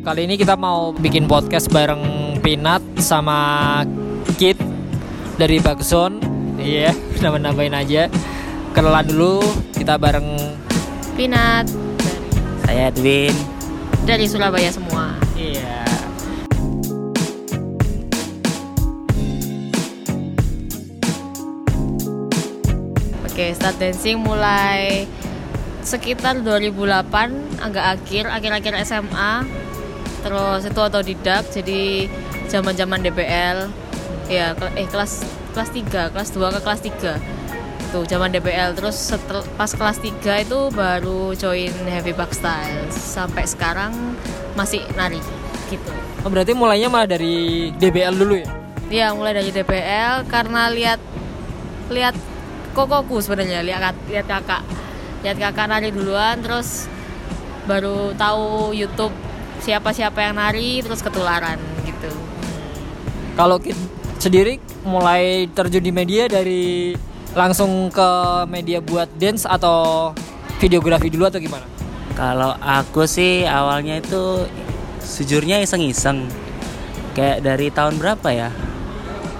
Kali ini kita mau bikin podcast bareng Pinat sama Kit dari Bagson. Iya, nama-namain aja. Kenalan dulu, kita bareng Pinat Saya Edwin. dari Surabaya semua. Iya. Oke, start dancing mulai sekitar 2008 agak akhir akhir-akhir SMA. Terus itu otodidak jadi zaman-zaman DBL. Ya, eh kelas kelas 3, kelas 2 ke kelas 3. Tuh, zaman DBL terus setel, pas kelas 3 itu baru join Heavy Back Styles. Sampai sekarang masih nari gitu. Oh, berarti mulainya malah dari DBL dulu ya? Ya mulai dari DBL karena lihat lihat kokoku sebenarnya lihat lihat kakak lihat kakak nari duluan terus baru tahu YouTube siapa siapa yang nari terus ketularan gitu. Kalau Kit sendiri mulai terjun di media dari langsung ke media buat dance atau videografi dulu atau gimana? Kalau aku sih awalnya itu sejujurnya iseng-iseng. Kayak dari tahun berapa ya?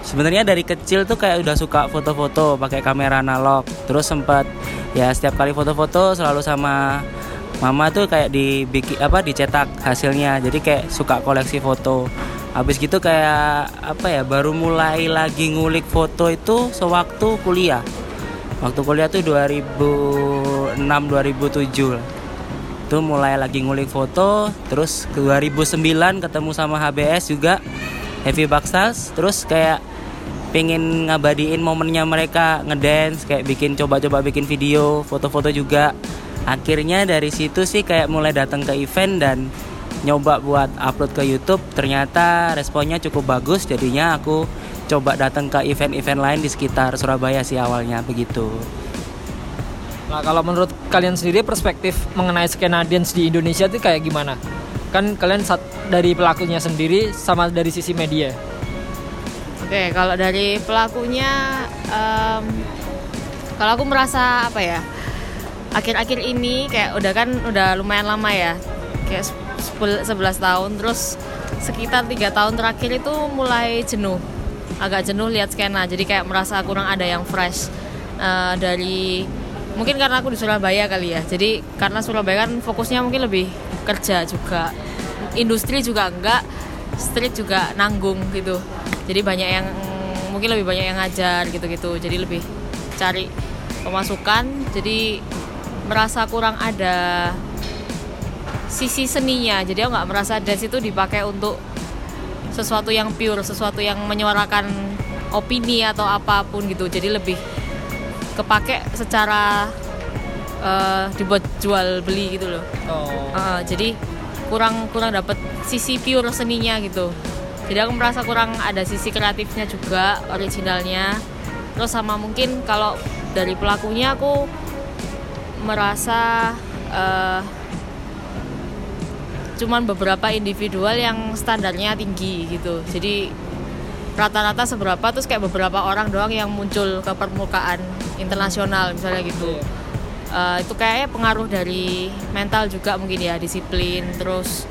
Sebenarnya dari kecil tuh kayak udah suka foto-foto pakai kamera analog. Terus sempat ya setiap kali foto-foto selalu sama mama tuh kayak dibikin apa dicetak hasilnya. Jadi kayak suka koleksi foto. Habis gitu kayak apa ya baru mulai lagi ngulik foto itu sewaktu kuliah. Waktu kuliah tuh 2006 2007 lah. Itu mulai lagi ngulik foto, terus ke 2009 ketemu sama HBS juga Heavy Backstars, terus kayak pengen ngabadiin momennya mereka ngedance, kayak bikin coba-coba bikin video, foto-foto juga. Akhirnya dari situ sih kayak mulai datang ke event dan nyoba buat upload ke YouTube. Ternyata responnya cukup bagus, jadinya aku coba datang ke event-event lain di sekitar Surabaya sih awalnya begitu. Nah, kalau menurut kalian sendiri perspektif mengenai skena dance di Indonesia itu kayak gimana? Kan kalian saat dari pelakunya sendiri sama dari sisi media. Oke kalau dari pelakunya em, kalau aku merasa apa ya akhir-akhir ini kayak udah kan udah lumayan lama ya. Kayak sepul- 11 tahun terus sekitar tiga tahun terakhir itu mulai jenuh. Agak jenuh lihat skena jadi kayak merasa kurang ada yang fresh. Eh, dari mungkin karena aku di Surabaya kali ya. Jadi karena Surabaya kan fokusnya mungkin lebih kerja juga. Industri juga enggak street juga nanggung gitu. Jadi banyak yang mungkin lebih banyak yang ngajar gitu-gitu. Jadi lebih cari pemasukan jadi merasa kurang ada sisi seninya. Jadi aku nggak merasa dance itu dipakai untuk sesuatu yang pure sesuatu yang menyuarakan opini atau apa pun gitu. Jadi lebih kepake secara eh, dibuat jual beli gitu loh. Oh. Uh, jadi kurang kurang dapat sisi pure seninya gitu. Jadi aku merasa kurang ada sisi kreatifnya juga originalnya. Terus sama mungkin kalau dari pelakunya aku merasa uh, cuman beberapa individual yang standarnya tinggi gitu. Jadi rata-rata seberapa terus kayak beberapa orang doang yang muncul ke permukaan internasional misalnya gitu. Eh, itu kayaknya pengaruh dari mental juga mungkin ya disiplin terus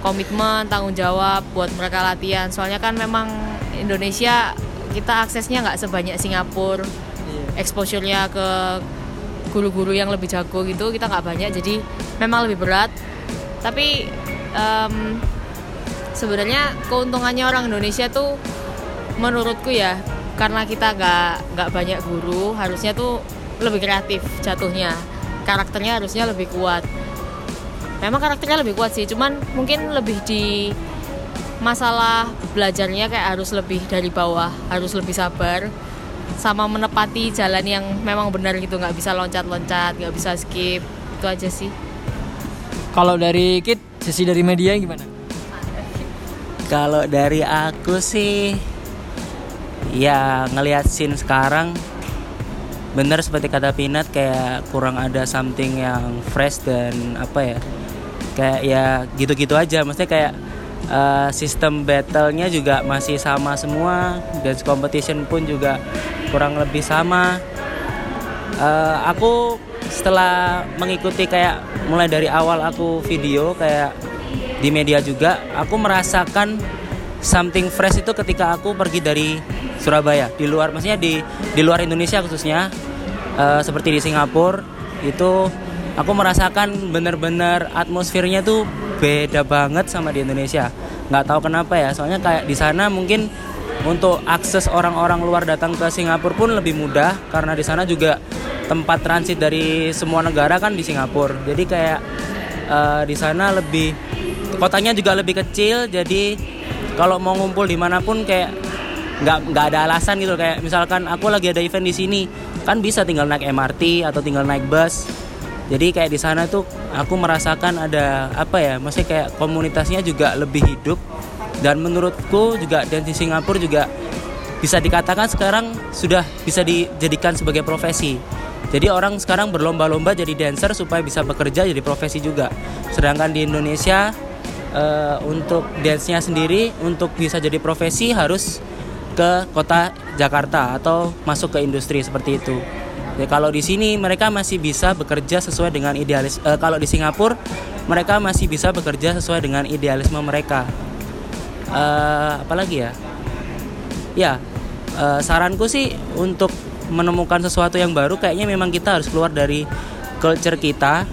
komitmen tanggung jawab buat mereka latihan. Soalnya kan memang Indonesia kita aksesnya nggak sebanyak Singapura. Exposure-nya ke guru-guru yang lebih jago gitu kita nggak banyak jadi memang lebih berat. Tapi em, sebenarnya keuntungannya orang Indonesia tuh menurutku ya karena kita nggak nggak banyak guru harusnya tuh lebih kreatif jatuhnya. Karakternya harusnya lebih kuat. Memang karakternya lebih kuat sih cuman mungkin lebih di masalah belajarnya kayak harus lebih dari bawah harus lebih sabar sama menepati jalan yang memang benar gitu nggak bisa loncat-loncat nggak bisa skip itu aja sih Kalau dari Kit, sisi dari media gimana? Kalau dari aku sih ya ngelihat scene sekarang bener seperti kata Pinat kayak kurang ada something yang fresh dan apa ya kayak ya gitu-gitu aja maksudnya kayak eh, sistem battle-nya juga masih sama semua. Dance competition pun juga kurang lebih sama. Eh, aku setelah mengikuti kayak mulai dari awal aku video kayak di media juga aku merasakan something fresh itu ketika aku pergi dari Surabaya. Di luar maksudnya di di luar Indonesia khususnya uh, seperti di Singapura itu aku merasakan bener-bener atmosfernya tuh beda banget sama di Indonesia. Nggak tahu kenapa ya soalnya kayak di sana mungkin untuk akses orang-orang luar datang ke Singapura pun lebih mudah karena di sana juga tempat transit dari semua negara kan di Singapura. Jadi kayak uh, di sana lebih kotanya juga lebih kecil jadi kalau mau ngumpul di mana pun kayak nggak nggak ada alasan gitu. Kayak misalkan aku lagi ada event di sini kan bisa tinggal naik MRT atau tinggal naik bus jadi kayak di sana tuh aku merasakan ada apa ya masih kayak komunitasnya juga lebih hidup. Dan menurutku juga dan di Singapura juga bisa dikatakan sekarang sudah bisa dijadikan sebagai profesi. Jadi orang sekarang berlomba-lomba jadi dancer supaya bisa bekerja jadi profesi juga. Sedangkan di Indonesia uh, untuk dance-nya sendiri untuk bisa jadi profesi harus ke kota Jakarta atau masuk ke industri seperti itu. Ya, kalau di sini mereka masih bisa bekerja sesuai dengan idealis. Uh, kalau di Singapura mereka masih bisa bekerja sesuai dengan idealisme mereka. Uh, apalagi ya? Ya, uh, saranku sih untuk menemukan sesuatu yang baru kayaknya memang kita harus keluar dari culture kita,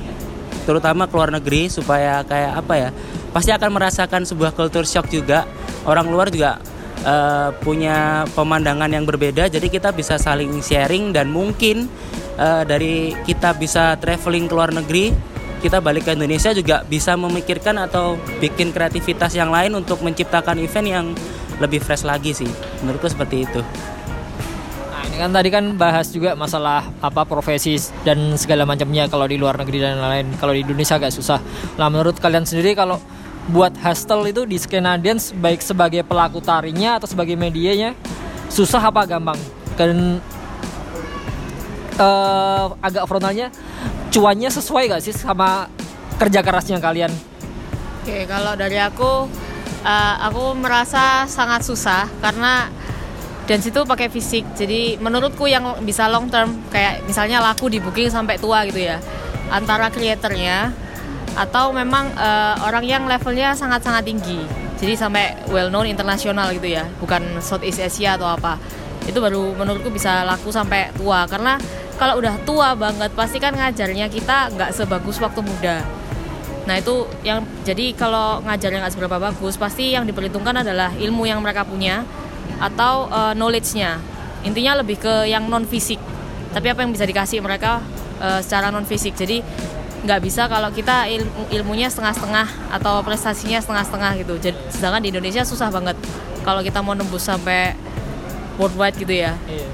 terutama keluar negeri supaya kayak apa ya? Pasti akan merasakan sebuah culture shock juga. Orang luar juga uh, punya pemandangan yang berbeda jadi kita bisa saling sharing dan mungkin uh, dari kita bisa traveling ke luar negeri kita balik ke Indonesia juga bisa memikirkan atau bikin kreativitas yang lain untuk menciptakan event yang lebih fresh lagi sih. Menurutku seperti itu. Nah ini kan tadi kan bahas juga masalah apa profesi dan segala macamnya kalau di luar negeri dan lain-lain. Kalau di Indonesia agak susah. Nah menurut kalian sendiri kalau buat hostel itu di Skenadians baik sebagai pelaku tarinya atau sebagai medianya susah apa gampang kan uh, agak frontalnya cuannya sesuai gak sih sama kerja kerasnya kalian? Oke kalau dari aku uh, aku merasa sangat susah karena dan situ pakai fisik jadi menurutku yang bisa long term kayak misalnya laku di booking sampai tua gitu ya antara kreatornya atau memang uh, orang yang levelnya sangat-sangat tinggi. Jadi sampai well known internasional gitu ya. Bukan Southeast Asia atau apa. Itu baru menurutku bisa laku sampai tua. Karena kalau udah tua banget pasti kan ngajarnya kita nggak sebagus waktu muda. Nah itu yang jadi kalau ngajarnya nggak seberapa bagus pasti yang diperhitungkan adalah ilmu yang mereka punya atau uh, knowledge-nya. Intinya lebih ke yang non fisik. Tapi apa yang bisa dikasih mereka uh, secara non fisik. Jadi nggak bisa kalau kita ilmu, ilmunya setengah-setengah atau prestasinya setengah-setengah gitu. Jadi, sedangkan di Indonesia susah banget kalau kita mau nembus sampai worldwide gitu ya. Iya.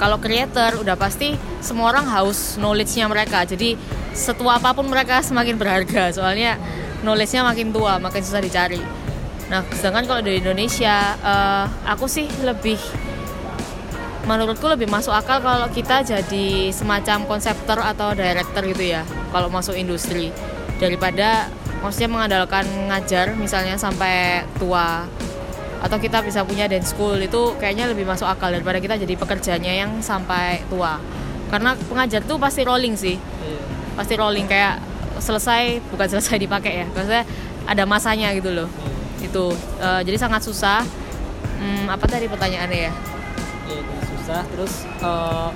Kalau creator udah pasti semua orang haus knowledge-nya mereka. Jadi setua apa pun mereka semakin berharga. Soalnya knowledge-nya makin tua, makin susah dicari. Nah, sedangkan kalau di Indonesia, uh, aku sih lebih menurutku lebih masuk akal kalau kita jadi semacam konseptor atau director gitu ya kalau masuk industri. Daripada maksudnya mengandalkan ngajar misalnya sampai tua atau kita bisa punya dance school itu kayaknya lebih masuk akal daripada kita jadi pekerjanya yang sampai tua. Karena pengajar tuh pasti rolling sih. Iya. pasti rolling kayak selesai bukan selesai dipakai ya maksudnya ada masanya gitu loh. Iya. itu uh, jadi sangat susah. Hmm, apa tadi pertanyaannya ya susah terus uh,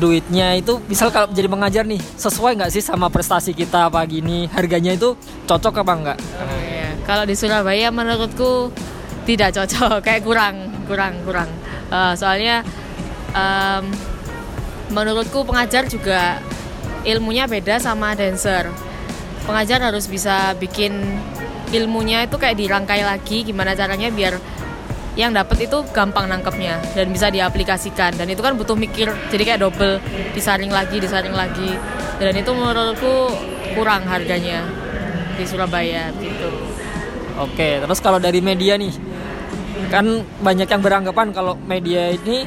duitnya itu misal kalau jadi mengajar nih sesuai nggak sih sama prestasi kita pagi ini? Harganya itu cocok apa enggak oh, iya. kalau di Surabaya menurutku tidak cocok kayak kurang kurang kurang. Uh, soalnya um, menurutku pengajar juga ilmunya beda sama dancer. Pengajar harus bisa bikin ilmunya itu kayak dirangkai lagi gimana caranya biar yang dapat itu gampang nangkepnya dan bisa diaplikasikan. Dan itu kan butuh mikir jadi kayak double disaring lagi disaring lagi. Dan itu menurutku kurang harganya di Surabaya gitu. Oke, terus kalau dari media nih kan banyak yang beranggapan kalau media ini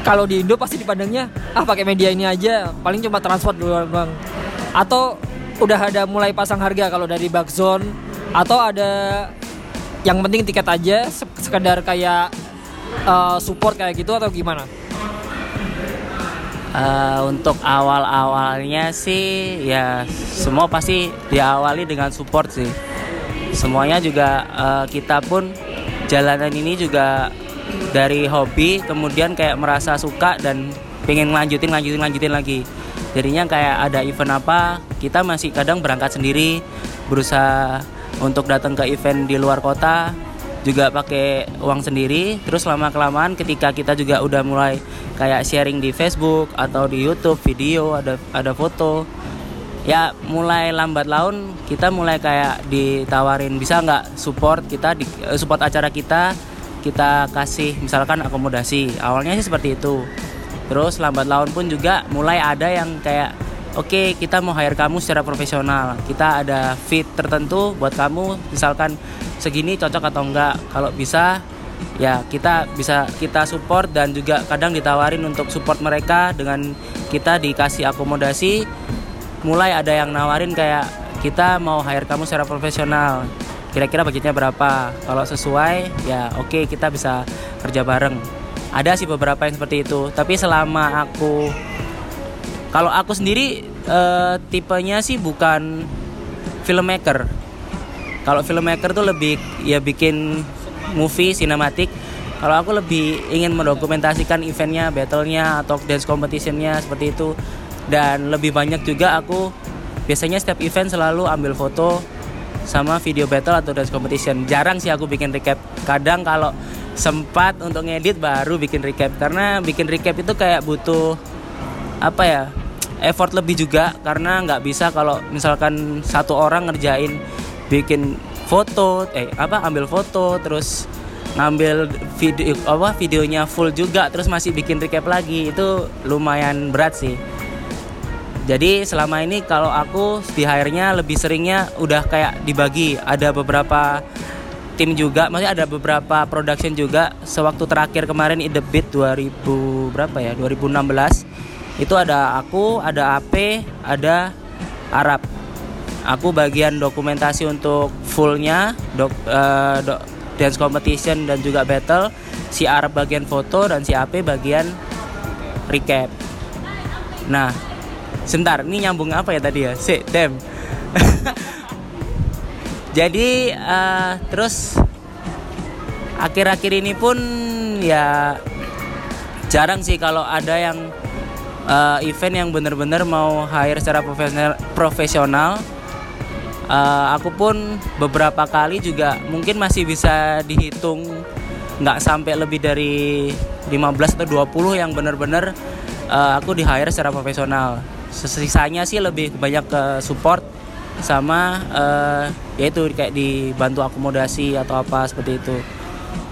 kalau di Indo pasti dipandangnya ah pakai media ini aja paling cuma transport doang bang. Atau udah ada mulai pasang harga kalau dari Bakzone atau ada yang penting tiket aja sekedar kayak uh, support kayak gitu atau gimana Eh, untuk awal-awalnya sih ya semua pasti diawali dengan support sih. Semuanya juga eh, kita pun jalanan ini juga dari hobi kemudian kayak merasa suka dan pengen lanjutin lanjutin lanjutin lagi. Jadinya kayak ada event apa kita masih kadang berangkat sendiri berusaha untuk datang ke event di luar kota juga pakai uang sendiri. Terus lama kelamaan ketika kita juga udah mulai kayak sharing di Facebook atau di YouTube video ada ada foto ya mulai lambat laun kita mulai kayak ditawarin bisa nggak support kita di eh, support acara kita? Kita kasih misalkan akomodasi. Awalnya sih seperti itu. Terus lambat laun pun juga mulai ada yang kayak oke okay, kita mau hire kamu secara profesional. Kita ada fit tertentu buat kamu. Misalkan segini cocok atau enggak. Kalau bisa ya kita bisa kita support dan juga kadang ditawarin untuk support mereka dengan kita dikasih akomodasi. Mulai ada yang nawarin kayak kita mau hire kamu secara profesional. Kira-kira budgetnya berapa? Kalau sesuai ya oke okay, kita bisa kerja bareng. Ada sih beberapa yang seperti itu. Tapi selama aku kalau aku sendiri uh, tipenya sih bukan filmmaker. Kalau filmmaker tuh lebih ya bikin movie sinematik kalau aku lebih ingin mendokumentasikan eventnya battlenya atau dance competitionnya seperti itu. Dan lebih banyak juga aku biasanya setiap event selalu ambil foto sama video battle atau dance competition. Jarang sih aku bikin recap. Kadang kalau sempat untuk ngedit baru bikin recap. Karena bikin recap itu kayak butuh apa ya effort lebih juga karena nggak bisa kalau misalkan satu orang ngerjain bikin foto eh apa ambil foto terus ngambil video apa videonya full juga terus masih bikin recap lagi itu lumayan berat sih. Jadi selama ini kalau aku di hire-nya lebih seringnya udah kayak dibagi ada beberapa tim juga masih ada beberapa production juga. Sewaktu terakhir kemarin in the beat 2000 berapa ya? 2016 itu ada aku ada AP ada Arab. Aku bagian dokumentasi untuk fullnya dok, uh, dok, dance competition dan juga battle. Si Arab bagian foto dan si AP bagian recap. Nah sebentar ini nyambung apa ya tadi ya? Si dem jadi uh, terus akhir-akhir ini pun ya jarang sih kalau ada yang uh, event yang bener-bener mau hire secara profesional profesional. Uh, aku pun beberapa kali juga mungkin masih bisa dihitung nggak sampai lebih dari 15 atau 20 yang benar-benar uh, aku di hire secara profesional. Sisanya sih lebih banyak ke support sama uh, yaitu kayak dibantu akomodasi atau apa seperti itu.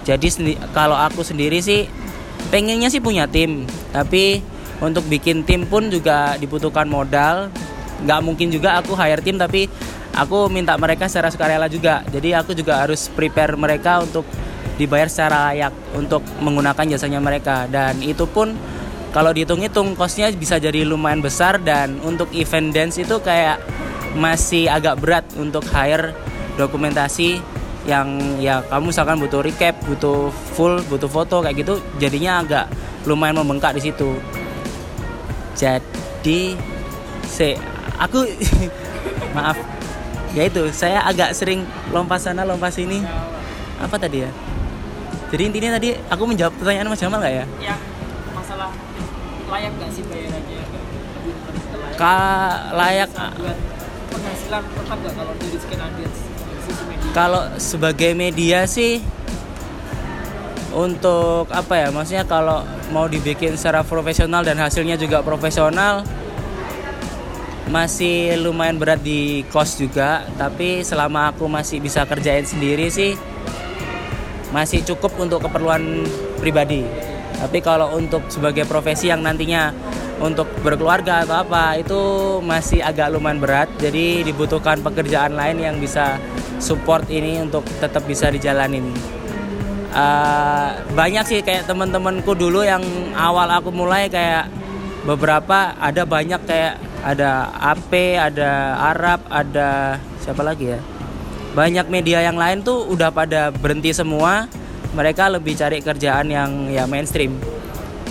Jadi kalau aku sendiri sih pengennya sih punya tim tapi untuk bikin tim pun juga dibutuhkan modal. Nggak mungkin juga aku hire tim tapi aku minta mereka secara sukarela juga. Jadi aku juga harus prepare mereka untuk dibayar secara layak untuk menggunakan jasanya mereka. Dan itu pun kalau dihitung-hitung costnya bisa jadi lumayan besar. Dan untuk event dance itu kayak masih agak berat untuk hire dokumentasi yang ya kamu misalkan butuh recap, butuh full, butuh foto kayak gitu jadinya agak lumayan membengkak di situ. Jadi se aku maaf. Ya itu saya agak sering lompat sana lompat sini. Apa tadi ya? Jadi intinya tadi aku menjawab pertanyaan Mas Jamal nggak ya? Ya masalah layak nggak sih bayarannya? Ka layak buat penghasilan tetap nggak kalau dari skin audience kalau sebagai media sih untuk apa ya maksudnya kalau mau dibikin secara profesional dan hasilnya juga profesional masih lumayan berat di kos juga. Tapi selama aku masih bisa kerjain sendiri sih masih cukup untuk keperluan pribadi. Tapi kalau untuk sebagai profesi yang nantinya untuk berkeluarga atau apa itu masih agak lumayan berat. Jadi dibutuhkan pekerjaan lain yang bisa support ini untuk tetap bisa dijalanin uh, banyak sih kayak teman-temanku dulu yang awal aku mulai kayak beberapa ada banyak kayak ada AP, ada Arab, ada siapa lagi ya? Banyak media yang lain tuh udah pada berhenti semua. Mereka lebih cari kerjaan yang ya mainstream.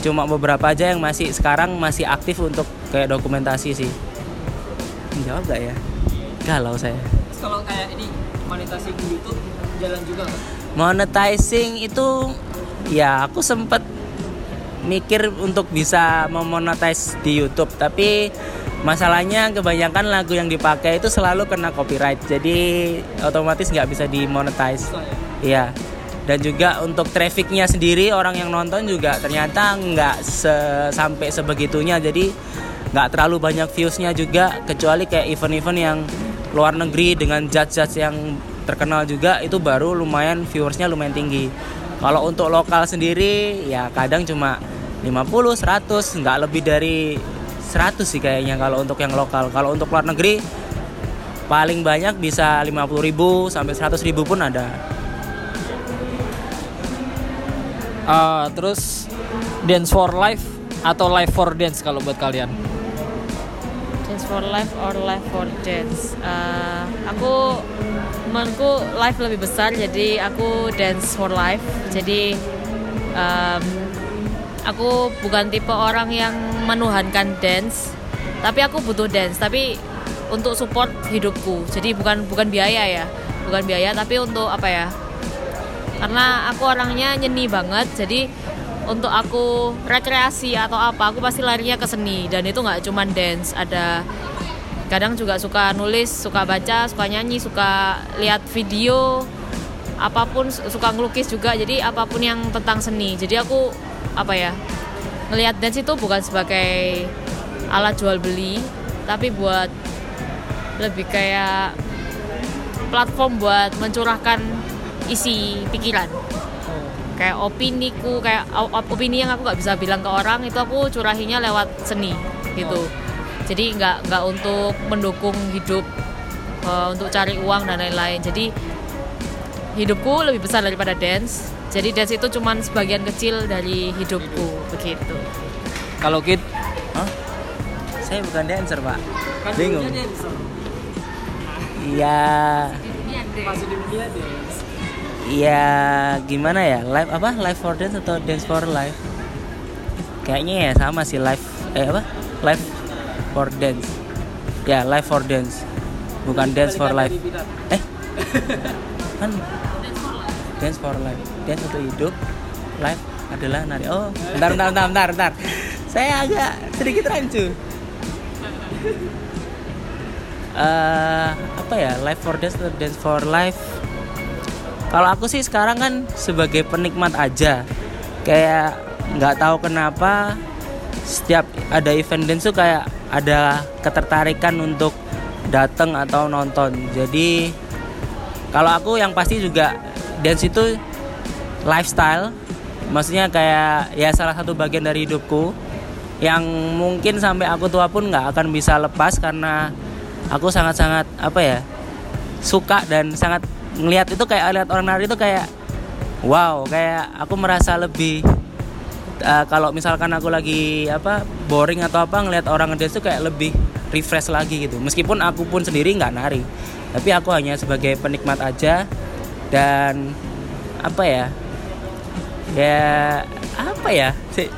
cuma beberapa aja yang masih sekarang masih aktif untuk kayak dokumentasi sih jawab gak ya galau saya kalau kayak ini monetasi YouTube jalan juga? Monetizing itu ya aku sempet mikir untuk bisa memonetize di YouTube tapi masalahnya kebanyakan lagu yang dipakai itu selalu kena copyright jadi otomatis nggak bisa dimonetize ya? Dan juga untuk trafficnya sendiri orang yang nonton juga ternyata nggak sampai sebegitunya. Jadi nggak terlalu banyak viewsnya juga kecuali kayak event-event yang luar negeri dengan judge-judge yang terkenal juga itu baru lumayan viewersnya lumayan tinggi. Kalau untuk lokal sendiri ya kadang cuma 50, 100, nggak lebih dari 100 sih kayaknya kalau untuk yang lokal. Kalau untuk luar negeri paling banyak bisa 50.000 sampai 100.000 pun ada. Ah, terus dance for life atau life for dance kalau buat kalian? Dance for life or life for dance. Eh, aku menurutku life lebih besar jadi aku dance for life. Jadi em, aku bukan tipe orang yang menuhankan dance, tapi aku butuh dance. Tapi untuk support hidupku. Jadi bukan bukan biaya ya, bukan biaya tapi untuk apa ya? Karena aku orangnya nyeni banget, jadi untuk aku rekreasi atau apa aku pasti larinya ke seni dan itu nggak cuman dance ada kadang juga suka nulis suka baca suka nyanyi suka lihat video apa pun su- suka ngelukis juga. Jadi apa pun yang tentang seni. Jadi aku apa ya ngelihat dance itu bukan sebagai alat jual beli tapi buat lebih kayak platform buat mencurahkan isi pikiran. Kayak opiniku kayak o- op- opini yang aku nggak bisa bilang ke orang itu aku curahinya lewat seni gitu jadi nggak nggak untuk mendukung hidup eh, untuk cari uang dan lain-lain jadi hidupku lebih besar daripada dance jadi dance itu cuman sebagian kecil dari hidupku begitu Kalau kid Hah? Saya bukan dancer, Pak. kan Bingung. Iya, Masih di dunia dance. iya gimana ya? Live apa? Live for dance atau dance for life? Kayaknya ya sama sih live eh apa? Live for dance. Ya, live for dance. Bukan dance for life. Eh? kan dance for life. Dance untuk hidup. Life adalah nari. Oh, bentar bentar bentar bentar. bentar. Saya agak sedikit rancu. eh apa ya life for dance atau dance for life kalau aku sih sekarang kan sebagai penikmat aja kayak nggak tahu kenapa setiap ada event dance tuh kayak ada ketertarikan untuk datang atau nonton. Jadi kalau aku yang pasti juga dance itu lifestyle. Maksudnya kayak ya salah satu bagian dari hidupku yang mungkin sampai aku tua pun nggak akan bisa lepas karena aku sangat-sangat apa ya suka dan sangat ngelihat itu kayak lihat orang nari itu kayak wow kayak aku merasa lebih uh, kalau misalkan aku lagi apa boring atau apa ngelihat orang ngedance itu kayak lebih refresh lagi gitu. Meskipun aku pun sendiri nggak nari tapi aku hanya sebagai penikmat aja dan apa ya ya apa ya sih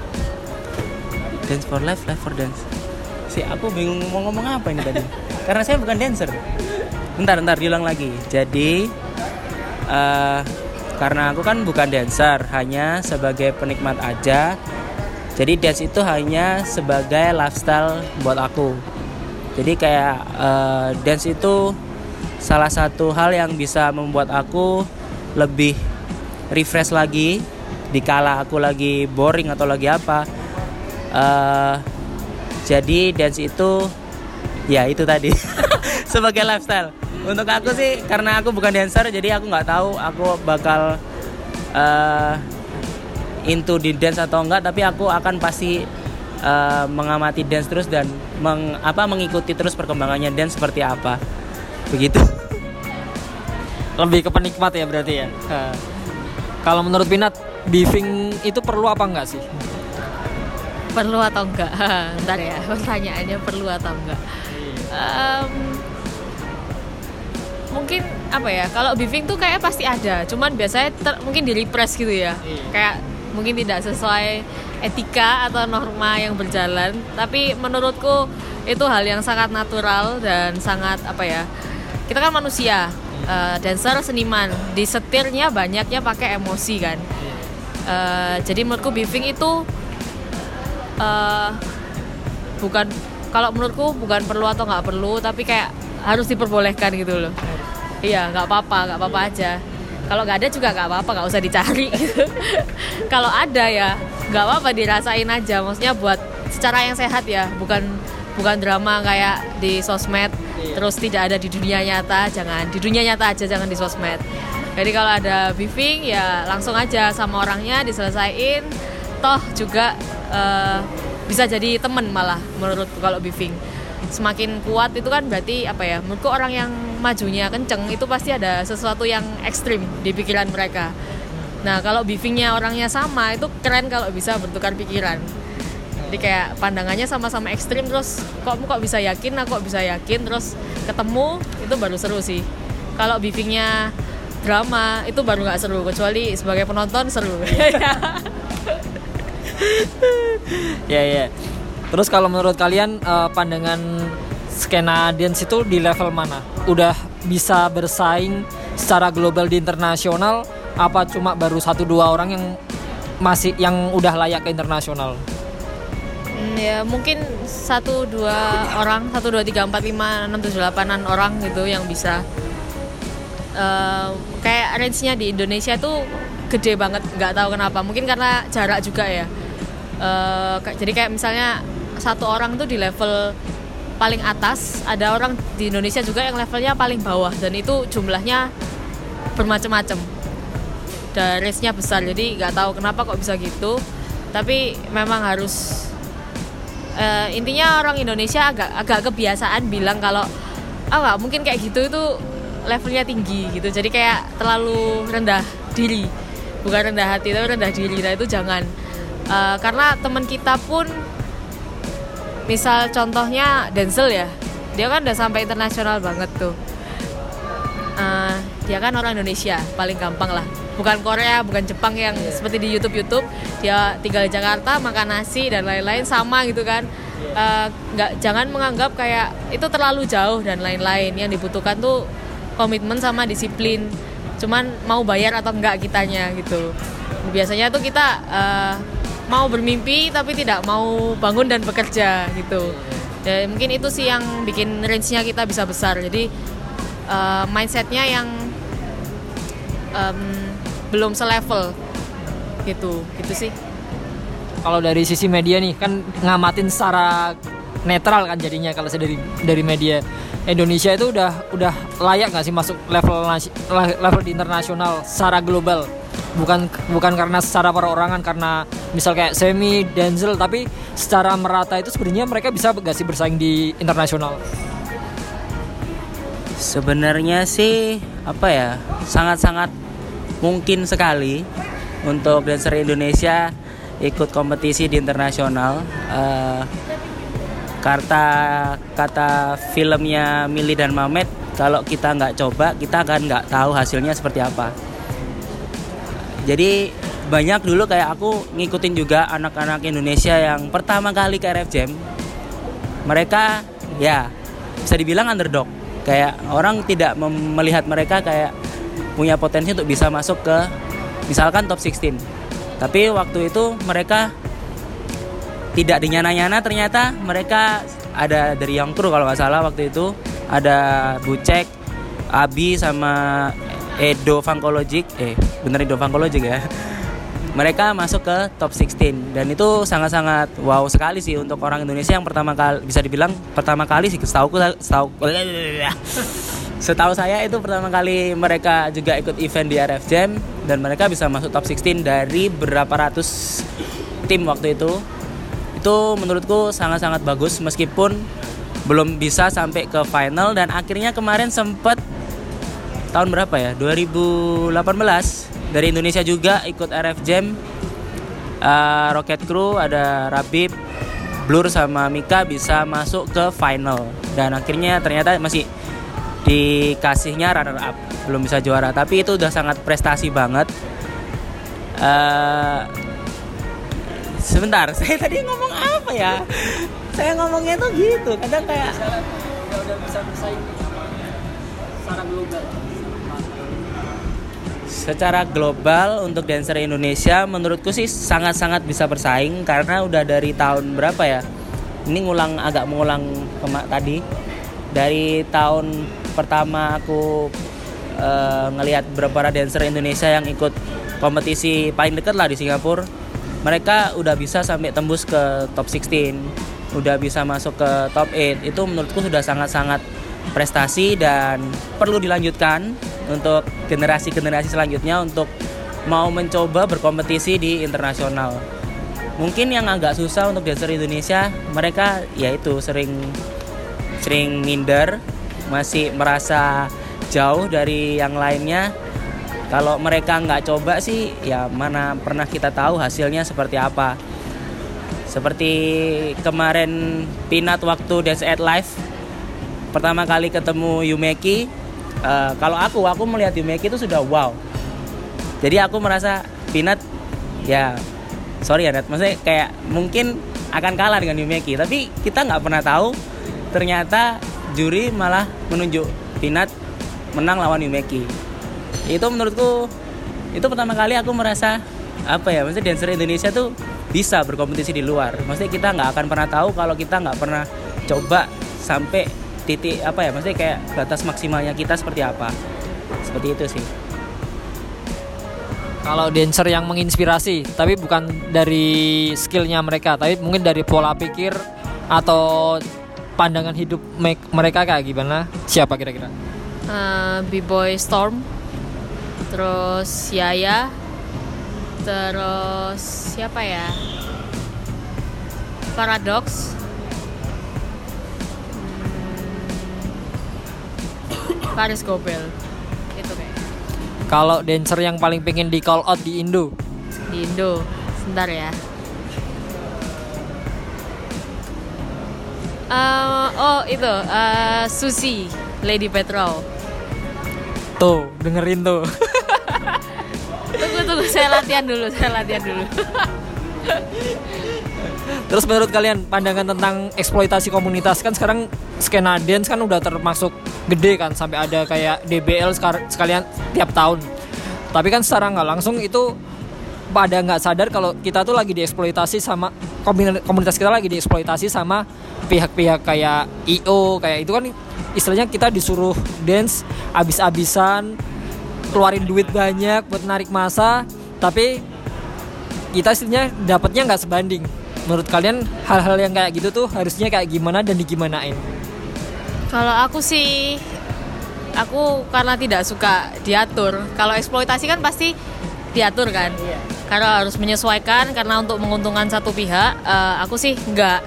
dance for life life for dance. Sih aku bingung mau ngomong apa ini tadi? Karena saya bukan dancer. Bentar bentar diulang lagi. Jadi eh, karena aku kan bukan dancer hanya sebagai penikmat aja. Jadi dance itu hanya sebagai lifestyle buat aku. Jadi kayak eh, dance itu salah satu hal yang bisa membuat aku lebih refresh lagi dikala aku lagi boring atau lagi apa. Eh, jadi dance itu ya itu tadi sebagai lifestyle. Untuk aku sih karena aku bukan dancer jadi aku nggak tahu aku bakal eh, into di dance atau enggak tapi aku akan pasti eh, mengamati dance terus dan meng, apa mengikuti terus perkembangannya dance seperti apa. Begitu. Lebih ke penikmat ya berarti ya. Eh, Kalau menurut Pinat, beefing itu perlu apa enggak sih? perlu atau enggak ntar ya pertanyaannya perlu atau enggak Em, mungkin apa ya kalau beefing tuh kayak pasti ada cuman biasanya ter- mungkin di repress gitu ya. Iya. kayak mungkin tidak sesuai etika atau norma yang berjalan tapi menurutku itu hal yang sangat natural dan sangat apa ya kita kan manusia uh, dancer seniman di setirnya banyaknya pakai emosi kan. Uh, jadi menurutku beefing itu uh, bukan kalau menurutku bukan perlu atau nggak perlu tapi kayak harus diperbolehkan gitu loh iya nggak apa-apa nggak apa-apa aja. Kalau nggak ada juga nggak apa-apa nggak usah dicari. Kalau ada ya nggak apa-apa dirasain aja. Maksudnya buat secara yang sehat ya bukan bukan drama kayak di sosmed terus tidak ada di dunia nyata jangan di dunia nyata aja jangan di sosmed. Jadi kalau ada beefing ya langsung aja sama orangnya diselesain. Toh juga uh, bisa jadi temen malah menurut kalau beefing. Semakin kuat itu kan berarti apa ya menurutku orang yang majunya kenceng itu pasti ada sesuatu yang ekstrim di pikiran mereka. Nah kalau beefingnya orangnya sama itu keren kalau bisa bertukar pikiran. Jadi kayak pandangannya sama-sama ekstrim terus kok kok bisa yakin aku kok bisa yakin terus ketemu itu baru seru sih. Kalau beefingnya drama itu baru nggak seru kecuali sebagai penonton seru. Ya ya terus kalau menurut kalian uh, pandangan skena dance itu di level mana? Udah bisa bersaing secara global di internasional apa cuma baru satu dua orang yang masih yang udah layak ke internasional? Hmm, ya mungkin satu dua orang satu dua tiga empat lima enam tujuh delapanan orang gitu yang bisa uh, kayak range-nya di Indonesia tuh gede banget nggak tahu kenapa mungkin karena jarak juga ya uh, jadi kayak misalnya satu orang tuh di level paling atas. Ada orang di Indonesia juga yang levelnya paling bawah dan itu jumlahnya bermacam-macam. Dan besar jadi nggak tahu kenapa kok bisa gitu. Tapi memang harus uh, intinya orang Indonesia agak agak kebiasaan bilang kalau ah nggak mungkin kayak gitu itu levelnya tinggi gitu. Jadi kayak terlalu rendah diri. Bukan rendah hati tapi rendah diri. Nah itu jangan. Uh, karena teman kita pun misal contohnya Denzel ya. Dia kan udah sampai internasional banget tuh. Uh, dia kan orang Indonesia paling gampang lah. Bukan Korea bukan Jepang yang yeah. seperti di YouTube YouTube. Dia tinggal di Jakarta makan nasi dan lain-lain sama gitu kan. Uh, nggak jangan menganggap kayak itu terlalu jauh dan lain-lain. Yang dibutuhkan tuh komitmen sama disiplin. Cuman mau bayar atau enggak kitanya gitu. Biasanya tuh kita uh, mau bermimpi tapi tidak mau bangun dan bekerja gitu. Ya mungkin itu sih yang bikin range-nya kita bisa besar. Jadi uh, mindsetnya yang um, belum selevel gitu. Gitu sih. Kalau dari sisi media nih kan ngamatin secara netral kan jadinya kalau saya dari dari media. Indonesia itu udah udah layak nggak sih masuk level level di internasional secara global bukan bukan karena secara perorangan karena misal kayak Semi Denzel tapi secara merata itu sebenarnya mereka bisa gak sih bersaing di internasional? Sebenarnya sih apa ya sangat-sangat mungkin sekali untuk dancer Indonesia ikut kompetisi di internasional. Uh, kata kata filmnya Mili dan Mamet kalau kita nggak coba kita akan nggak tahu hasilnya seperti apa jadi banyak dulu kayak aku ngikutin juga anak-anak Indonesia yang pertama kali ke RF Jam. Mereka ya bisa dibilang underdog. Kayak orang tidak melihat mereka kayak punya potensi untuk bisa masuk ke misalkan top 16 tapi waktu itu mereka tidak dinyana-nyana ternyata mereka ada dari yang Crew kalau nggak salah waktu itu. Ada Bucek, Abi sama Edo Fankologic eh bener Edo Fankologic ya. Mereka masuk ke top 16 dan itu sangat-sangat wow sekali sih untuk orang Indonesia yang pertama kali bisa dibilang pertama kali sih setahu setahu setahu saya itu pertama kali mereka juga ikut event di RF Jam dan mereka bisa masuk top 16 dari berapa ratus tim waktu itu. Itu menurutku sangat-sangat bagus meskipun belum bisa sampai ke final dan akhirnya kemarin sempat tahun berapa ya? 2018 dari Indonesia juga ikut RF Jam. Uh, Rocket Crew ada Rabib Blur sama Mika bisa masuk ke final. Dan akhirnya ternyata masih dikasihnya runner up. Belum bisa juara. Tapi itu udah sangat prestasi banget. Uh, sebentar saya tadi ngomong apa ya? Saya ngomongnya tuh gitu. Kadang kayak udah bisa bersaing global secara global untuk dancer Indonesia menurutku sih sangat-sangat bisa bersaing karena udah dari tahun berapa ya? Ini ngulang agak mengulang kemak tadi. Dari tahun pertama aku uh, ngelihat beberapa dancer Indonesia yang ikut kompetisi paling dekat lah di Singapura mereka udah bisa sampai tembus ke top 16 udah bisa masuk ke top 8 itu menurutku sudah sangat-sangat prestasi dan perlu dilanjutkan untuk generasi-generasi selanjutnya untuk mau mencoba berkompetisi di internasional. Mungkin yang agak susah untuk dancer Indonesia, mereka yaitu sering sering minder, masih merasa jauh dari yang lainnya. Kalau mereka nggak coba sih, ya mana pernah kita tahu hasilnya seperti apa. Seperti kemarin Pinat waktu Dance at Live pertama kali ketemu Yumeki uh, kalau aku aku melihat Yumeki itu sudah wow. Jadi aku merasa Pinat ya sorry ya Nat. Maksudnya kayak mungkin akan kalah dengan Yumeki tapi kita nggak pernah tahu. Ternyata juri malah menunjuk Pinat menang lawan Yumeki. Itu menurutku itu pertama kali aku merasa apa ya maksudnya dancer Indonesia tuh bisa berkompetisi di luar. Maksudnya kita nggak akan pernah tahu kalau kita nggak pernah coba sampai titik apa ya maksudnya kayak batas maksimalnya kita seperti apa. Seperti itu sih. Kalau dancer yang menginspirasi tapi bukan dari skillnya mereka tapi mungkin dari pola pikir atau pandangan hidup mereka kayak gimana? Siapa kira-kira? Uh, B-boy Storm terus Yaya terus siapa ya? Paradox Paris Gobel. Itu kayak kalau dancer yang paling pengen di call out di Indo? Di Indo. Sebentar ya. Uh, oh itu uh, Susi Lady Petrol. Tuh dengerin tuh. Tunggu tunggu saya latihan dulu saya latihan dulu. Terus menurut kalian pandangan tentang eksploitasi komunitas? Kan sekarang skena dance kan udah termasuk gede kan sampai ada kayak DBL sekalian tiap tahun. Tapi kan secara nggak langsung itu pada nggak sadar kalau kita tuh lagi dieksploitasi sama komunitas kita lagi dieksploitasi sama pihak-pihak kayak IO kayak itu kan istilahnya kita disuruh dance abis-abisan keluarin duit banyak buat narik masa tapi kita istilahnya dapatnya nggak sebanding menurut kalian hal-hal yang kayak gitu tuh harusnya kayak gimana dan digimanain kalau aku sih aku karena tidak suka diatur. Kalau eksploitasi kan pasti diatur kan? Iya. karena harus menyesuaikan karena untuk menguntungkan satu pihak uh, aku sih enggak.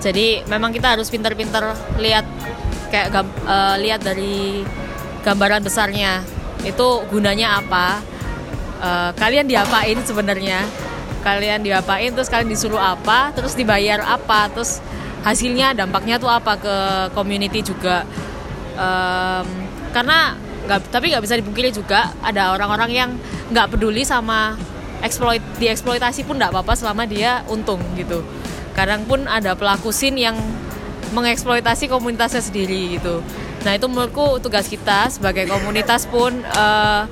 Jadi memang kita harus pintar-pintar lihat kayak uh, lihat dari gambaran besarnya. Itu gunanya apa? Uh, kalian diapain sebenarnya? Kalian diapain terus kalian disuruh apa? Terus dibayar apa? Terus hasilnya dampaknya tuh apa ke community juga? Um, karena nggak tapi nggak bisa dipungkiri juga ada orang-orang yang nggak peduli sama eksploit dieksploitasi pun nggak apa-apa selama dia untung gitu. Kadang pun ada pelaku sin yang mengeksploitasi komunitasnya sendiri gitu. Nah itu menurutku tugas kita sebagai komunitas pun uh,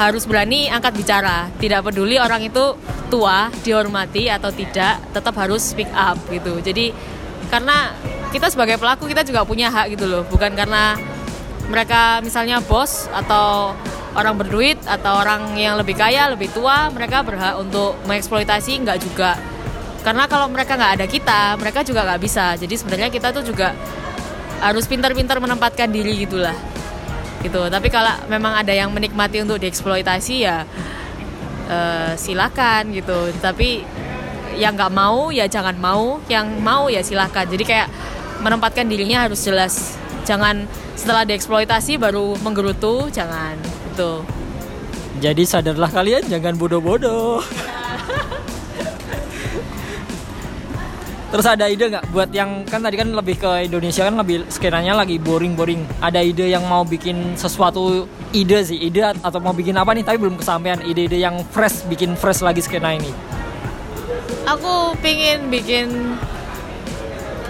harus berani angkat bicara. Tidak peduli orang itu tua dihormati atau tidak tetap harus speak up gitu. Jadi karena kita sebagai pelaku kita juga punya hak gitu loh. Bukan karena mereka misalnya bos atau orang berduit atau orang yang lebih kaya lebih tua mereka berhak untuk mengeksploitasi nggak juga. Karena kalau mereka nggak ada kita mereka juga nggak bisa. Jadi sebenarnya kita tuh juga harus pintar-pintar menempatkan diri gitulah. Gitu. Tapi kalau memang ada yang menikmati untuk dieksploitasi ya uh, silakan gitu. Tapi yang nggak mau ya jangan mau. Yang mau ya silakan jadi kayak menempatkan dirinya harus jelas. Jangan setelah dieksploitasi baru menggerutu jangan. Gitu. Jadi sadarlah kalian jangan bodoh-bodoh. Terus ada ide nggak buat yang kan tadi kan lebih ke Indonesia kan lebih skenanya lagi boring-boring. Ada ide yang mau bikin sesuatu ide sih, ide atau mau bikin apa nih tapi belum kesampaian. Ide-ide yang fresh bikin fresh lagi skena ini. Aku pingin bikin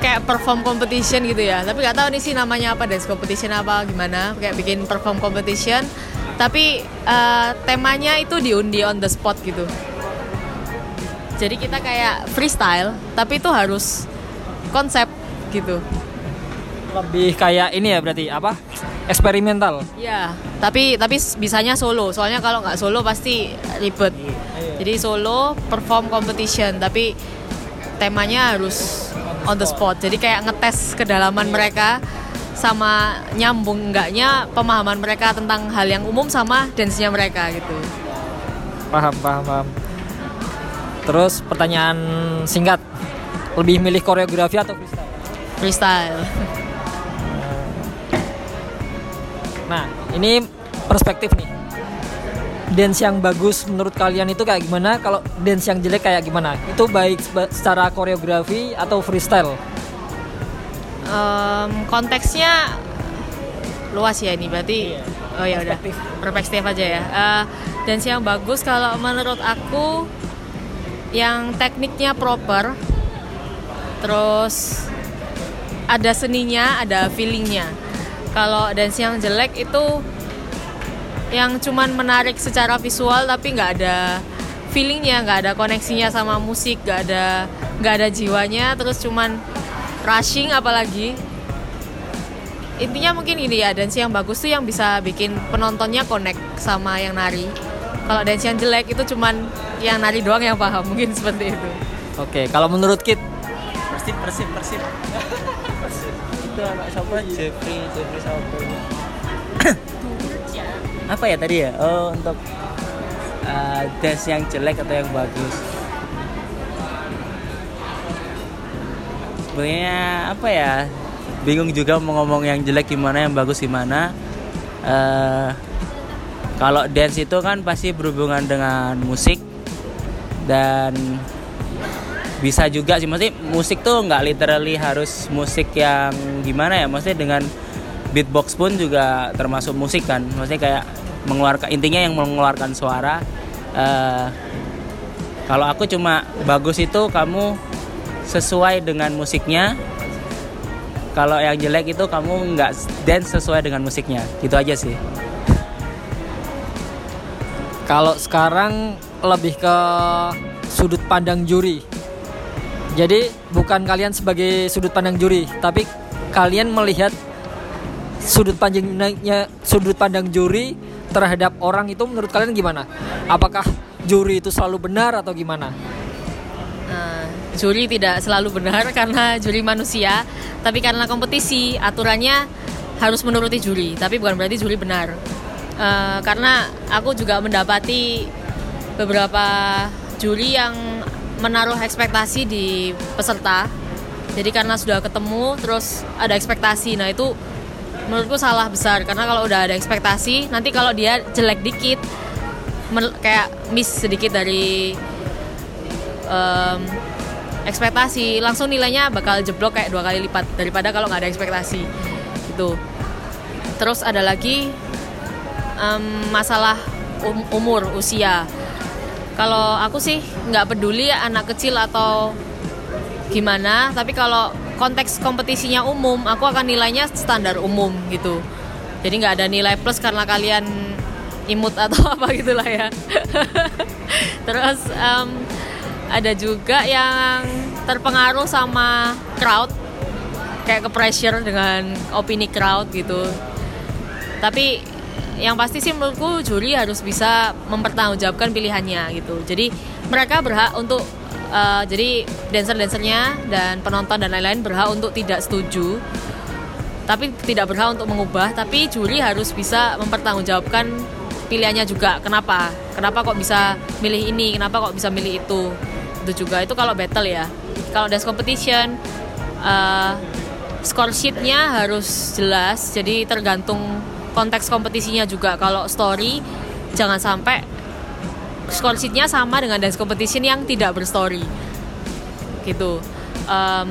kayak perform competition gitu ya. Tapi nggak tahu nih sih namanya apa dance competition apa gimana. Kayak bikin perform competition. Tapi uh, temanya itu diundi on the spot gitu. Jadi kita kayak freestyle tapi itu harus konsep gitu lebih kayak ini ya berarti apa? Eksperimental? Ya tapi tapi bisanya solo. Soalnya kalau nggak solo pasti ribet. Jadi solo perform competition tapi temanya harus on the spot. Jadi kayak ngetes kedalaman mereka sama nyambung enggaknya pemahaman mereka tentang hal yang umum sama dance-nya mereka gitu. Paham paham paham. Terus pertanyaan singkat. Lebih milih koreografi atau freestyle? Freestyle nah ini perspektif nih. Dance yang bagus menurut kalian itu kayak gimana? Kalau dance yang jelek kayak gimana? Itu baik secara koreografi atau freestyle? Um, konteksnya luas ya ini berarti iya. oh ya udah perspektif. aja ya. Uh, dan yang bagus kalau menurut aku yang tekniknya proper terus ada seninya ada feelingnya kalau dance yang jelek itu yang cuman menarik secara visual tapi nggak ada feelingnya nggak ada koneksinya sama musik nggak ada nggak ada jiwanya terus cuman rushing apalagi. Intinya mungkin ini ya dance yang bagus tuh yang bisa bikin penontonnya connect sama yang nari. Kalau dance yang jelek itu cuman yang nari doang yang paham mungkin seperti itu. Oke kalau menurut Kit? Persib persib persib anak siapa? Jeffrey Jeffrey siapa? Apa ya tadi ya? Oh untuk uh, dance yang jelek atau yang bagus. Sebenarnya apa ya? Bingung juga mau ngomong yang jelek gimana yang bagus gimana. Uh, kalau dance itu kan pasti berhubungan dengan musik dan bisa juga sih maksudnya musik tuh nggak literally harus musik yang gimana ya maksudnya dengan beatbox pun juga termasuk musik kan. Maksudnya kayak mengeluarkan intinya yang mengeluarkan suara uh, kalau aku cuma bagus itu kamu sesuai dengan musiknya kalau yang jelek itu kamu nggak dance sesuai dengan musiknya. Gitu aja sih. Kalau sekarang lebih ke sudut pandang juri jadi bukan kalian sebagai sudut pandang juri tapi kalian melihat sudut pandangnya sudut pandang juri terhadap orang itu menurut kalian gimana apakah juri itu selalu benar atau gimana juri tidak selalu benar karena juri manusia, tapi karena kompetisi aturannya harus menuruti juri, tapi bukan berarti juri benar. Uh, karena aku juga mendapati beberapa juri yang menaruh ekspektasi di peserta. Jadi karena sudah ketemu terus ada ekspektasi. Nah, itu menurutku salah besar karena kalau udah ada ekspektasi, nanti kalau dia jelek dikit kayak miss sedikit dari um, ekspektasi langsung nilainya bakal jeblok kayak dua kali lipat daripada kalau nggak ada ekspektasi gitu terus ada lagi um, masalah um, umur usia kalau aku sih nggak peduli anak kecil atau gimana tapi kalau konteks kompetisinya umum aku akan nilainya standar umum gitu. Jadi nggak ada nilai plus karena kalian imut atau apa gitulah ya. Terus um, ada juga yang terpengaruh sama crowd. Kayak ke pressure dengan opini crowd gitu. Tapi yang pasti sih menurutku juri harus bisa mempertanggungjawabkan pilihannya gitu. Jadi mereka berhak untuk uh, jadi dancer-dancernya dan penonton dan lain-lain berhak untuk tidak setuju tapi tidak berhak untuk mengubah. Tapi juri harus bisa mempertanggungjawabkan pilihannya juga. Kenapa? Kenapa kok bisa milih ini? Kenapa kok bisa milih itu? Itu juga itu kalau battle ya. Kalau dance competition uh, score sheetnya harus jelas. Jadi tergantung konteks kompetisinya juga. Kalau story jangan sampai score sheetnya sama dengan dance competition yang tidak berstory. Gitu. Um,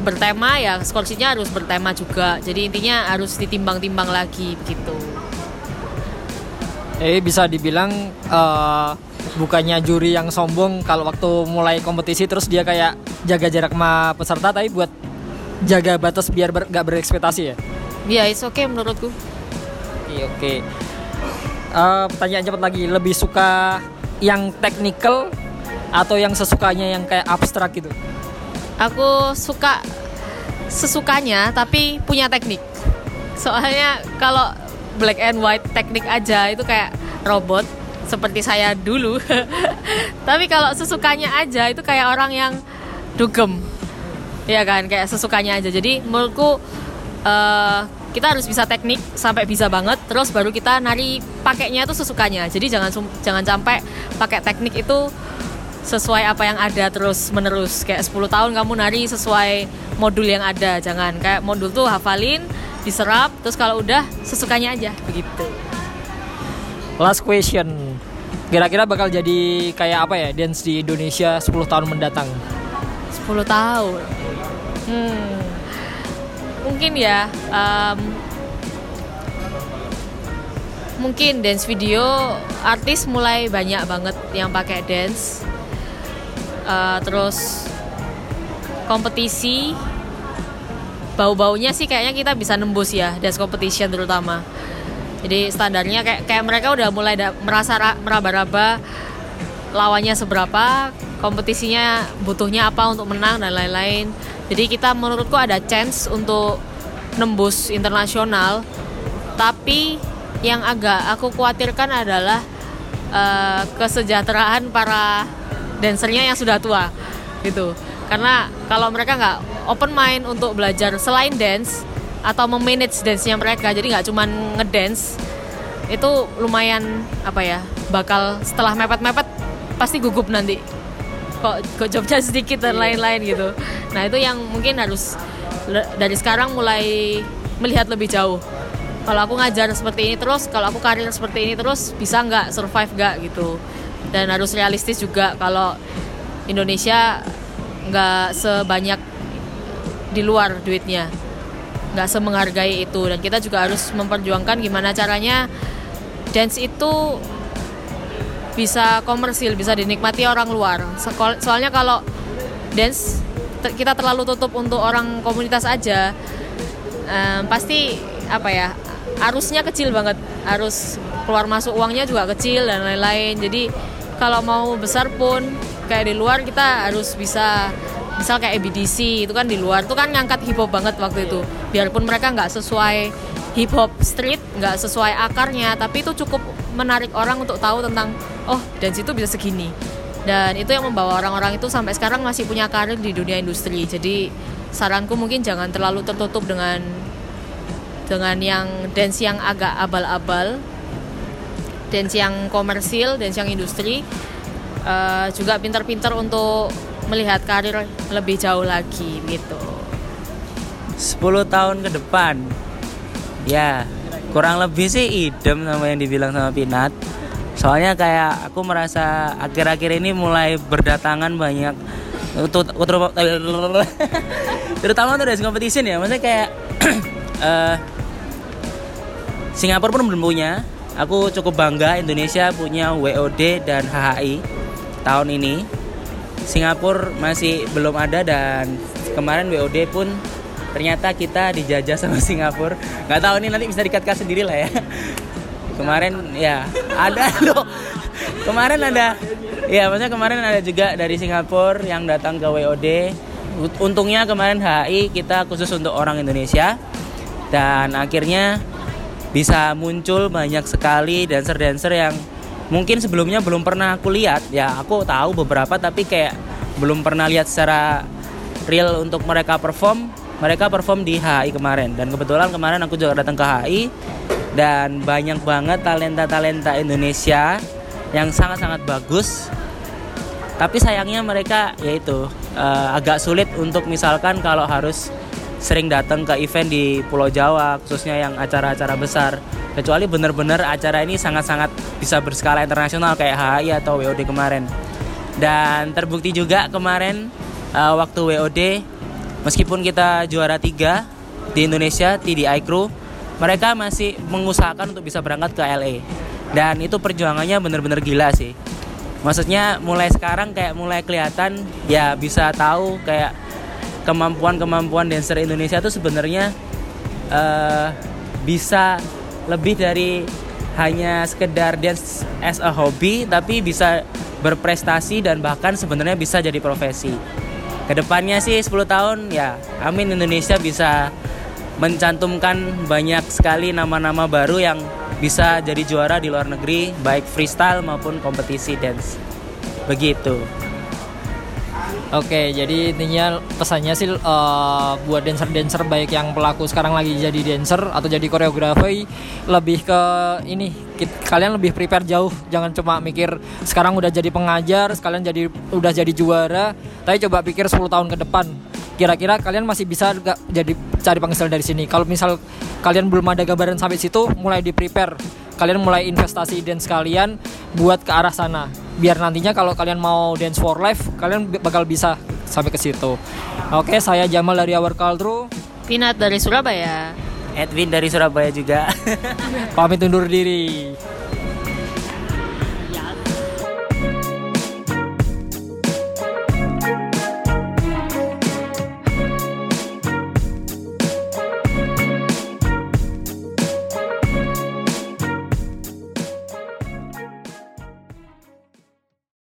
bertema ya score sheetnya harus bertema juga. Jadi intinya harus ditimbang-timbang lagi begitu. Jadi bisa dibilang eh, bukannya juri yang sombong kalau waktu mulai kompetisi terus dia kayak jaga jarak sama peserta tapi buat jaga batas biar ber, gak berekspektasi ya. Ya, it's okay menurutku. Oke oke. Eh, pertanyaan cepat lagi, lebih suka yang technical atau yang sesukanya yang kayak abstrak gitu? Aku suka sesukanya tapi punya teknik. Soalnya kalau black and white teknik aja itu kayak robot seperti saya dulu. tapi kalau sesukanya aja itu kayak orang yang dugem. Iya kan, kayak sesukanya aja. Jadi menurutku eh, kita harus bisa teknik sampai bisa banget terus baru kita nari pakainya itu sesukanya. Jadi jangan jangan sampai pakai teknik itu sesuai apa yang ada terus menerus kayak 10 tahun kamu nari sesuai modul yang ada jangan kayak modul tuh hafalin diserap terus kalau udah sesukanya aja begitu Last question. Kira-kira bakal jadi kayak apa ya dance di Indonesia 10 tahun mendatang? 10 tahun hmm mungkin ya em, mungkin dance video artis mulai banyak banget yang pakai dance. Eh, terus kompetisi bau-baunya sih kayaknya kita bisa nembus ya dance competition terutama. Jadi standarnya kayak kayak mereka udah mulai da- merasa ra- meraba-raba lawannya seberapa kompetisinya butuhnya apa untuk menang dan lain-lain jadi kita menurutku ada chance untuk nembus internasional. Tapi yang agak aku khawatirkan adalah eh, kesejahteraan para dancernya yang sudah tua gitu. Karena kalau mereka nggak open mind untuk belajar selain dance atau memanage dance-nya mereka jadi nggak cuman ngedance itu lumayan apa ya bakal setelah mepet-mepet pasti gugup nanti kok kok jobnya sedikit dan lain-lain gitu. Nah itu yang mungkin harus dari sekarang mulai melihat lebih jauh. Kalau aku ngajar seperti ini terus kalau aku karir seperti ini terus bisa nggak survive nggak gitu? Dan harus realistis juga kalau Indonesia nggak sebanyak di luar duitnya. Nggak semenghargai itu. Dan kita juga harus memperjuangkan gimana caranya dance itu bisa komersil bisa dinikmati orang luar. Soalnya kalau dance te- kita terlalu tutup untuk orang komunitas aja. Em, pasti apa ya arusnya kecil banget. Arus keluar masuk uangnya juga kecil dan lain-lain. Jadi kalau mau besar pun kayak di luar kita harus bisa misal kayak EBDC itu kan di luar. Itu kan ngangkat hip hop banget waktu itu. Biarpun mereka nggak sesuai hip hop street nggak sesuai akarnya tapi itu cukup menarik orang untuk tahu tentang oh dance itu bisa segini. Dan itu yang membawa orang-orang itu sampai sekarang masih punya karir di dunia industri. Jadi saranku mungkin jangan terlalu tertutup dengan dengan yang dance yang agak abal-abal dance yang komersil dance yang industri Eh, juga pintar-pintar untuk melihat karir lebih jauh lagi gitu. 10 tahun ke depan. Ya kurang lebih sih idem sama yang dibilang sama Pinat. Soalnya kayak aku merasa akhir-akhir ini mulai berdatangan banyak. Untuk terutama untuk dance competition ya. Maksudnya kayak eh, Singapura pun belum punya. Aku cukup bangga Indonesia punya WOD dan HHI tahun ini. Singapura masih belum ada dan kemarin WOD pun ternyata kita dijajah sama Singapura. Nggak tahu ini nanti bisa dikat sendiri lah ya. Kemarin ya ada loh kemarin ada ya maksudnya kemarin ada juga dari Singapura yang datang ke WOD untungnya kemarin HI kita khusus untuk orang Indonesia. Dan akhirnya bisa muncul banyak sekali dancer-dancer yang mungkin sebelumnya belum pernah aku lihat. Ya aku tahu beberapa tapi kayak belum pernah lihat secara real untuk mereka perform mereka perform di HI kemarin. Dan kebetulan kemarin aku juga datang ke HI dan banyak banget talenta-talenta Indonesia yang sangat-sangat bagus. Tapi sayangnya mereka yaitu eh, agak sulit untuk misalkan kalau harus sering datang ke event di Pulau Jawa khususnya yang acara-acara besar. Kecuali benar-benar acara ini sangat-sangat bisa berskala internasional kayak HI atau WOD kemarin. Dan terbukti juga kemarin eh, waktu WOD meskipun kita juara tiga di Indonesia TDI Crew mereka masih mengusahakan untuk bisa berangkat ke LA dan itu perjuangannya bener-bener gila sih maksudnya mulai sekarang kayak mulai kelihatan ya bisa tahu kayak kemampuan-kemampuan dancer Indonesia itu sebenarnya uh, bisa lebih dari hanya sekedar dance as a hobby tapi bisa berprestasi dan bahkan sebenarnya bisa jadi profesi. Ke depannya sih 10 tahun ya amin Indonesia bisa mencantumkan banyak sekali nama-nama baru yang bisa jadi juara di luar negeri baik freestyle maupun kompetisi dance. Begitu. Oke, jadi intinya pesannya sih uh, buat dancer-dancer baik yang pelaku sekarang lagi jadi dancer atau jadi koreografi lebih ke ini kalian lebih prepare jauh, jangan cuma mikir sekarang udah jadi pengajar, sekalian jadi udah jadi juara, tapi coba pikir 10 tahun ke depan. Kira-kira kalian masih bisa gak jadi cari penghasilan dari sini. Kalau misal kalian belum ada gambaran sampai situ, mulai di prepare. Kalian mulai investasi dance kalian buat ke arah sana biar nantinya kalau kalian mau dance for life kalian bakal bisa sampai ke situ. Oke, saya Jamal dari Our Culture. Pinat dari Surabaya. Edwin dari Surabaya juga. Pamit undur diri.